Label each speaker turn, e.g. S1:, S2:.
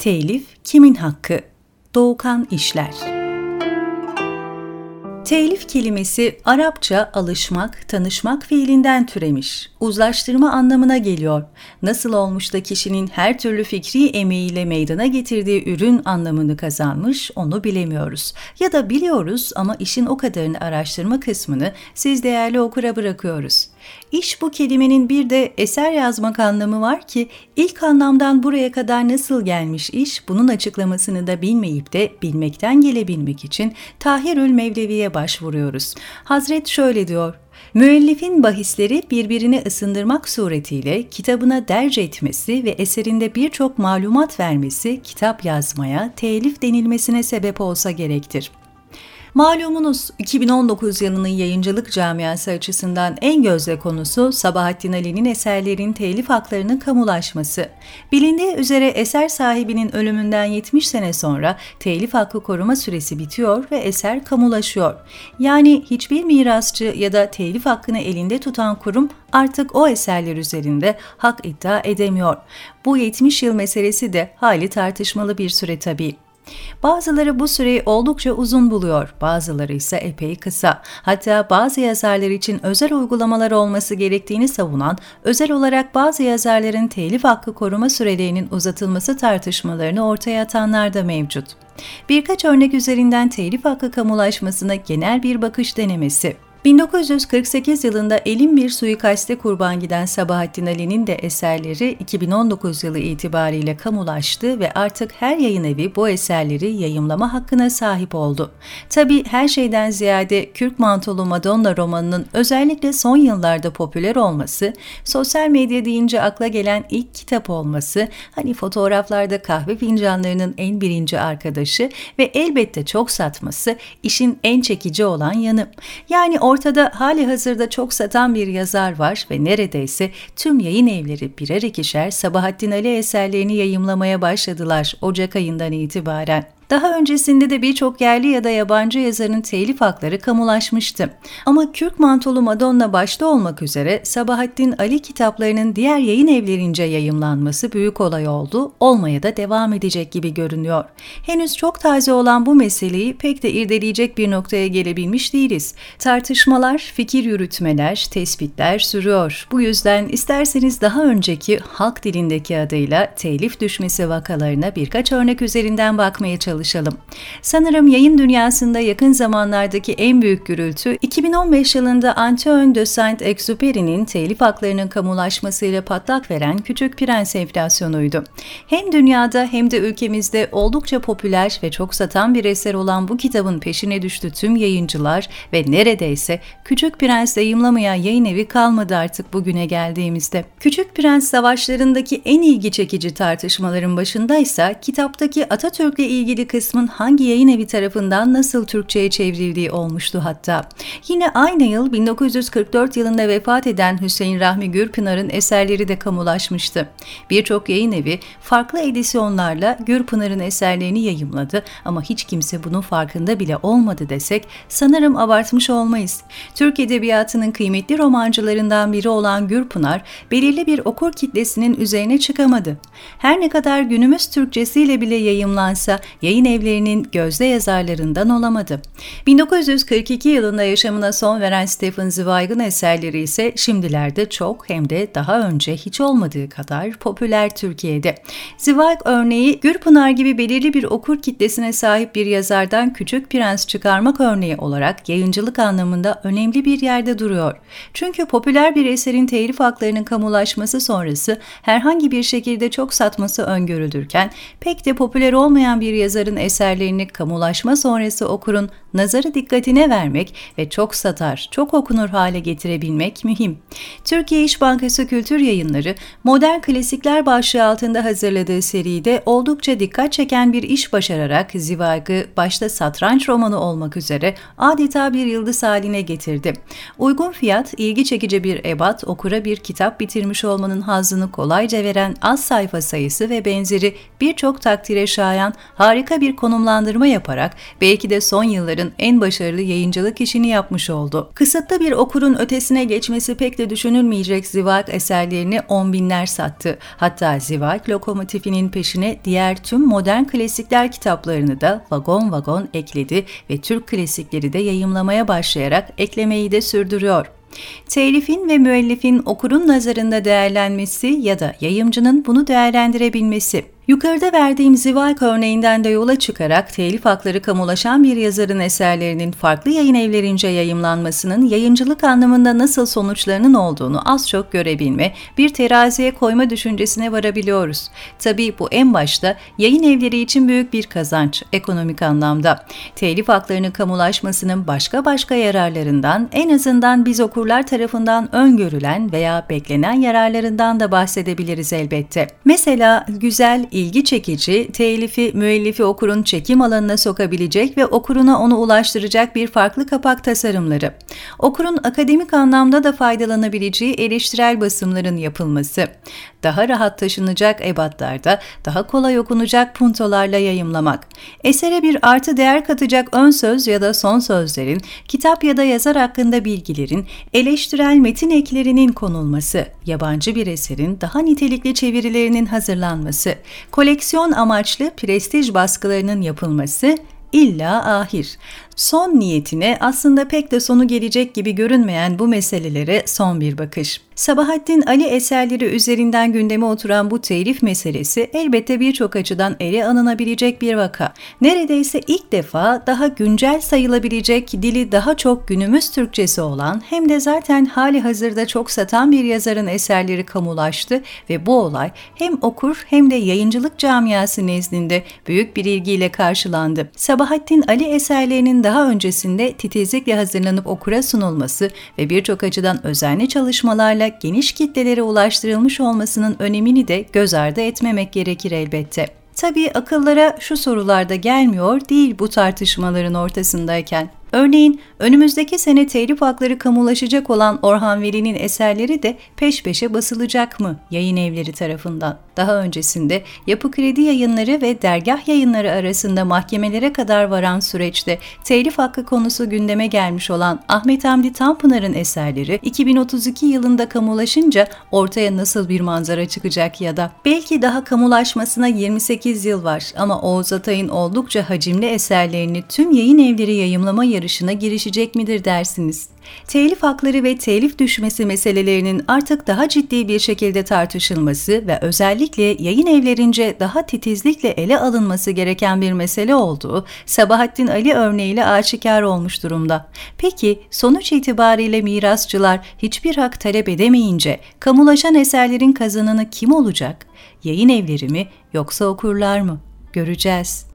S1: Telif kimin hakkı? Doğukan İşler Telif kelimesi Arapça alışmak, tanışmak fiilinden türemiş. Uzlaştırma anlamına geliyor. Nasıl olmuş da kişinin her türlü fikri emeğiyle meydana getirdiği ürün anlamını kazanmış onu bilemiyoruz. Ya da biliyoruz ama işin o kadarını araştırma kısmını siz değerli okura bırakıyoruz. İş bu kelimenin bir de eser yazmak anlamı var ki ilk anlamdan buraya kadar nasıl gelmiş iş bunun açıklamasını da bilmeyip de bilmekten gelebilmek için Tahirül Mevlevi'ye başvuruyoruz. Hazret şöyle diyor. Müellifin bahisleri birbirini ısındırmak suretiyle kitabına derc etmesi ve eserinde birçok malumat vermesi kitap yazmaya, telif denilmesine sebep olsa gerektir. Malumunuz 2019 yılının yayıncılık camiası açısından en gözde konusu Sabahattin Ali'nin eserlerin telif haklarının kamulaşması. Bilindiği üzere eser sahibinin ölümünden 70 sene sonra telif hakkı koruma süresi bitiyor ve eser kamulaşıyor. Yani hiçbir mirasçı ya da telif hakkını elinde tutan kurum artık o eserler üzerinde hak iddia edemiyor. Bu 70 yıl meselesi de hali tartışmalı bir süre tabii. Bazıları bu süreyi oldukça uzun buluyor, bazıları ise epey kısa. Hatta bazı yazarlar için özel uygulamalar olması gerektiğini savunan, özel olarak bazı yazarların telif hakkı koruma sürelerinin uzatılması tartışmalarını ortaya atanlar da mevcut. Birkaç örnek üzerinden telif hakkı kamulaşmasına genel bir bakış denemesi. 1948 yılında elin bir suikaste kurban giden Sabahattin Ali'nin de eserleri 2019 yılı itibariyle kamulaştı ve artık her yayın evi bu eserleri yayımlama hakkına sahip oldu. Tabi her şeyden ziyade Kürk Mantolu Madonna romanının özellikle son yıllarda popüler olması, sosyal medya deyince akla gelen ilk kitap olması, hani fotoğraflarda kahve fincanlarının en birinci arkadaşı ve elbette çok satması işin en çekici olan yanı. Yani Ortada hali hazırda çok satan bir yazar var ve neredeyse tüm yayın evleri birer ikişer Sabahattin Ali eserlerini yayımlamaya başladılar Ocak ayından itibaren. Daha öncesinde de birçok yerli ya da yabancı yazarın telif hakları kamulaşmıştı. Ama Kürk Mantolu Madonna başta olmak üzere Sabahattin Ali kitaplarının diğer yayın evlerince yayımlanması büyük olay oldu, olmaya da devam edecek gibi görünüyor. Henüz çok taze olan bu meseleyi pek de irdeleyecek bir noktaya gelebilmiş değiliz. Tartışmalar, fikir yürütmeler, tespitler sürüyor. Bu yüzden isterseniz daha önceki halk dilindeki adıyla telif düşmesi vakalarına birkaç örnek üzerinden bakmaya çalışalım çalışalım. Sanırım yayın dünyasında yakın zamanlardaki en büyük gürültü 2015 yılında Antoine de Saint-Exupéry'nin telif haklarının kamulaşmasıyla patlak veren Küçük Prens enflasyonuydu. Hem dünyada hem de ülkemizde oldukça popüler ve çok satan bir eser olan bu kitabın peşine düştü tüm yayıncılar ve neredeyse Küçük Prens yayımlamayan yayın evi kalmadı artık bugüne geldiğimizde. Küçük Prens savaşlarındaki en ilgi çekici tartışmaların başındaysa kitaptaki Atatürk'le ilgili kısmın hangi yayın evi tarafından nasıl Türkçe'ye çevrildiği olmuştu hatta. Yine aynı yıl 1944 yılında vefat eden Hüseyin Rahmi Gürpınar'ın eserleri de kamulaşmıştı. Birçok yayın evi farklı edisyonlarla Gürpınar'ın eserlerini yayımladı ama hiç kimse bunun farkında bile olmadı desek sanırım abartmış olmayız. Türk Edebiyatı'nın kıymetli romancılarından biri olan Gürpınar belirli bir okur kitlesinin üzerine çıkamadı. Her ne kadar günümüz Türkçesiyle bile yayımlansa yayın yayın evlerinin gözde yazarlarından olamadı. 1942 yılında yaşamına son veren Stephen Zweig'ın eserleri ise şimdilerde çok hem de daha önce hiç olmadığı kadar popüler Türkiye'de. Zweig örneği Gürpınar gibi belirli bir okur kitlesine sahip bir yazardan Küçük Prens çıkarmak örneği olarak yayıncılık anlamında önemli bir yerde duruyor. Çünkü popüler bir eserin telif haklarının kamulaşması sonrası herhangi bir şekilde çok satması öngörülürken pek de popüler olmayan bir yazarın yazarın eserlerini kamulaşma sonrası okurun nazarı dikkatine vermek ve çok satar, çok okunur hale getirebilmek mühim. Türkiye İş Bankası Kültür Yayınları, modern klasikler başlığı altında hazırladığı seride oldukça dikkat çeken bir iş başararak Zivag'ı başta satranç romanı olmak üzere adeta bir yıldız haline getirdi. Uygun fiyat, ilgi çekici bir ebat, okura bir kitap bitirmiş olmanın hazzını kolayca veren az sayfa sayısı ve benzeri birçok takdire şayan harika harika bir konumlandırma yaparak belki de son yılların en başarılı yayıncılık işini yapmış oldu. Kısıtlı bir okurun ötesine geçmesi pek de düşünülmeyecek Zivak eserlerini on binler sattı. Hatta Zivak lokomotifinin peşine diğer tüm modern klasikler kitaplarını da vagon vagon ekledi ve Türk klasikleri de yayımlamaya başlayarak eklemeyi de sürdürüyor. Telifin ve müellifin okurun nazarında değerlenmesi ya da yayımcının bunu değerlendirebilmesi Yukarıda verdiğim Zivak örneğinden de yola çıkarak telif hakları kamulaşan bir yazarın eserlerinin farklı yayın evlerince yayımlanmasının yayıncılık anlamında nasıl sonuçlarının olduğunu az çok görebilme, bir teraziye koyma düşüncesine varabiliyoruz. Tabii bu en başta yayın evleri için büyük bir kazanç ekonomik anlamda. Telif haklarının kamulaşmasının başka başka yararlarından en azından biz okurlar tarafından öngörülen veya beklenen yararlarından da bahsedebiliriz elbette. Mesela güzel, ilgi çekici, telifi, müellifi okurun çekim alanına sokabilecek ve okuruna onu ulaştıracak bir farklı kapak tasarımları. Okurun akademik anlamda da faydalanabileceği eleştirel basımların yapılması. Daha rahat taşınacak ebatlarda, daha kolay okunacak puntolarla yayımlamak. Esere bir artı değer katacak ön söz ya da son sözlerin, kitap ya da yazar hakkında bilgilerin, eleştirel metin eklerinin konulması, yabancı bir eserin daha nitelikli çevirilerinin hazırlanması, koleksiyon amaçlı prestij baskılarının yapılması illa ahir. Son niyetine aslında pek de sonu gelecek gibi görünmeyen bu meselelere son bir bakış. Sabahattin Ali eserleri üzerinden gündeme oturan bu telif meselesi elbette birçok açıdan ele alınabilecek bir vaka. Neredeyse ilk defa daha güncel sayılabilecek dili daha çok günümüz Türkçesi olan hem de zaten hali hazırda çok satan bir yazarın eserleri kamulaştı ve bu olay hem okur hem de yayıncılık camiası nezdinde büyük bir ilgiyle karşılandı. Sabahattin Ali eserlerinin daha öncesinde titizlikle hazırlanıp okura sunulması ve birçok açıdan özenli çalışmalarla geniş kitlelere ulaştırılmış olmasının önemini de göz ardı etmemek gerekir elbette. Tabii akıllara şu sorular da gelmiyor değil bu tartışmaların ortasındayken. Örneğin önümüzdeki sene telif hakları kamulaşacak olan Orhan Veli'nin eserleri de peş peşe basılacak mı yayın evleri tarafından? Daha öncesinde Yapı Kredi Yayınları ve Dergah Yayınları arasında mahkemelere kadar varan süreçte telif hakkı konusu gündeme gelmiş olan Ahmet Hamdi Tanpınar'ın eserleri 2032 yılında kamulaşınca ortaya nasıl bir manzara çıkacak ya da belki daha kamulaşmasına 28 yıl var ama Oğuz Atay'ın oldukça hacimli eserlerini tüm yayın evleri yayımlama yarışına girişecek midir dersiniz? Telif hakları ve telif düşmesi meselelerinin artık daha ciddi bir şekilde tartışılması ve özellikle yayın evlerince daha titizlikle ele alınması gereken bir mesele olduğu Sabahattin Ali örneğiyle aşikar olmuş durumda. Peki sonuç itibariyle mirasçılar hiçbir hak talep edemeyince kamulaşan eserlerin kazananı kim olacak? Yayın evleri mi yoksa okurlar mı? Göreceğiz.